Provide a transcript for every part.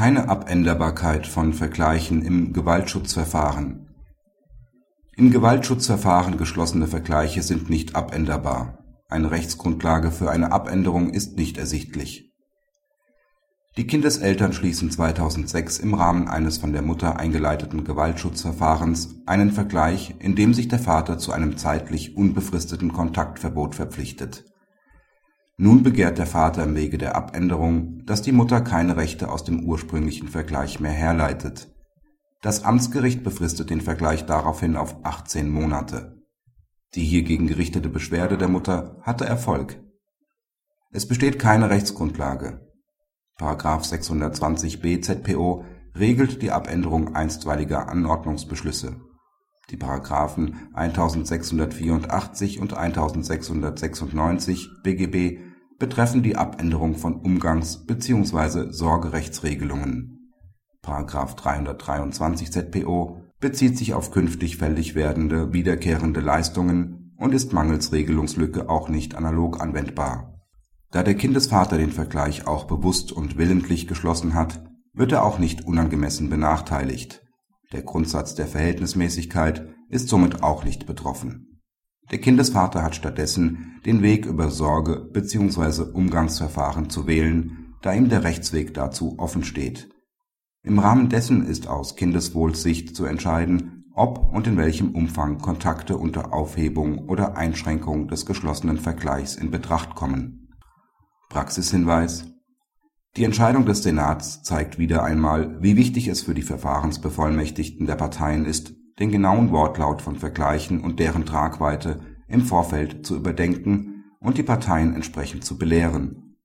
Keine Abänderbarkeit von Vergleichen im Gewaltschutzverfahren In Gewaltschutzverfahren geschlossene Vergleiche sind nicht abänderbar. Eine Rechtsgrundlage für eine Abänderung ist nicht ersichtlich. Die Kindeseltern schließen 2006 im Rahmen eines von der Mutter eingeleiteten Gewaltschutzverfahrens einen Vergleich, in dem sich der Vater zu einem zeitlich unbefristeten Kontaktverbot verpflichtet nun begehrt der Vater im Wege der Abänderung, dass die Mutter keine Rechte aus dem ursprünglichen Vergleich mehr herleitet. Das Amtsgericht befristet den Vergleich daraufhin auf 18 Monate. Die hiergegen gerichtete Beschwerde der Mutter hatte Erfolg. Es besteht keine Rechtsgrundlage. § 620b ZPO regelt die Abänderung einstweiliger Anordnungsbeschlüsse. Die Paragraphen 1684 und 1696 BGB betreffen die Abänderung von Umgangs bzw. Sorgerechtsregelungen. § 323 ZPO bezieht sich auf künftig fällig werdende wiederkehrende Leistungen und ist mangels Regelungslücke auch nicht analog anwendbar. Da der Kindesvater den Vergleich auch bewusst und willentlich geschlossen hat, wird er auch nicht unangemessen benachteiligt. Der Grundsatz der Verhältnismäßigkeit ist somit auch nicht betroffen der Kindesvater hat stattdessen den Weg über Sorge bzw. Umgangsverfahren zu wählen, da ihm der Rechtsweg dazu offen steht. Im Rahmen dessen ist aus Kindeswohlsicht zu entscheiden, ob und in welchem Umfang Kontakte unter Aufhebung oder Einschränkung des geschlossenen Vergleichs in Betracht kommen. Praxishinweis Die Entscheidung des Senats zeigt wieder einmal, wie wichtig es für die Verfahrensbevollmächtigten der Parteien ist den genauen Wortlaut von Vergleichen und deren Tragweite im Vorfeld zu überdenken und die Parteien entsprechend zu belehren.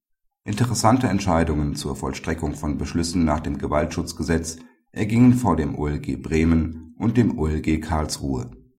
Interessante Entscheidungen zur Vollstreckung von Beschlüssen nach dem Gewaltschutzgesetz ergingen vor dem OLG Bremen und dem OLG Karlsruhe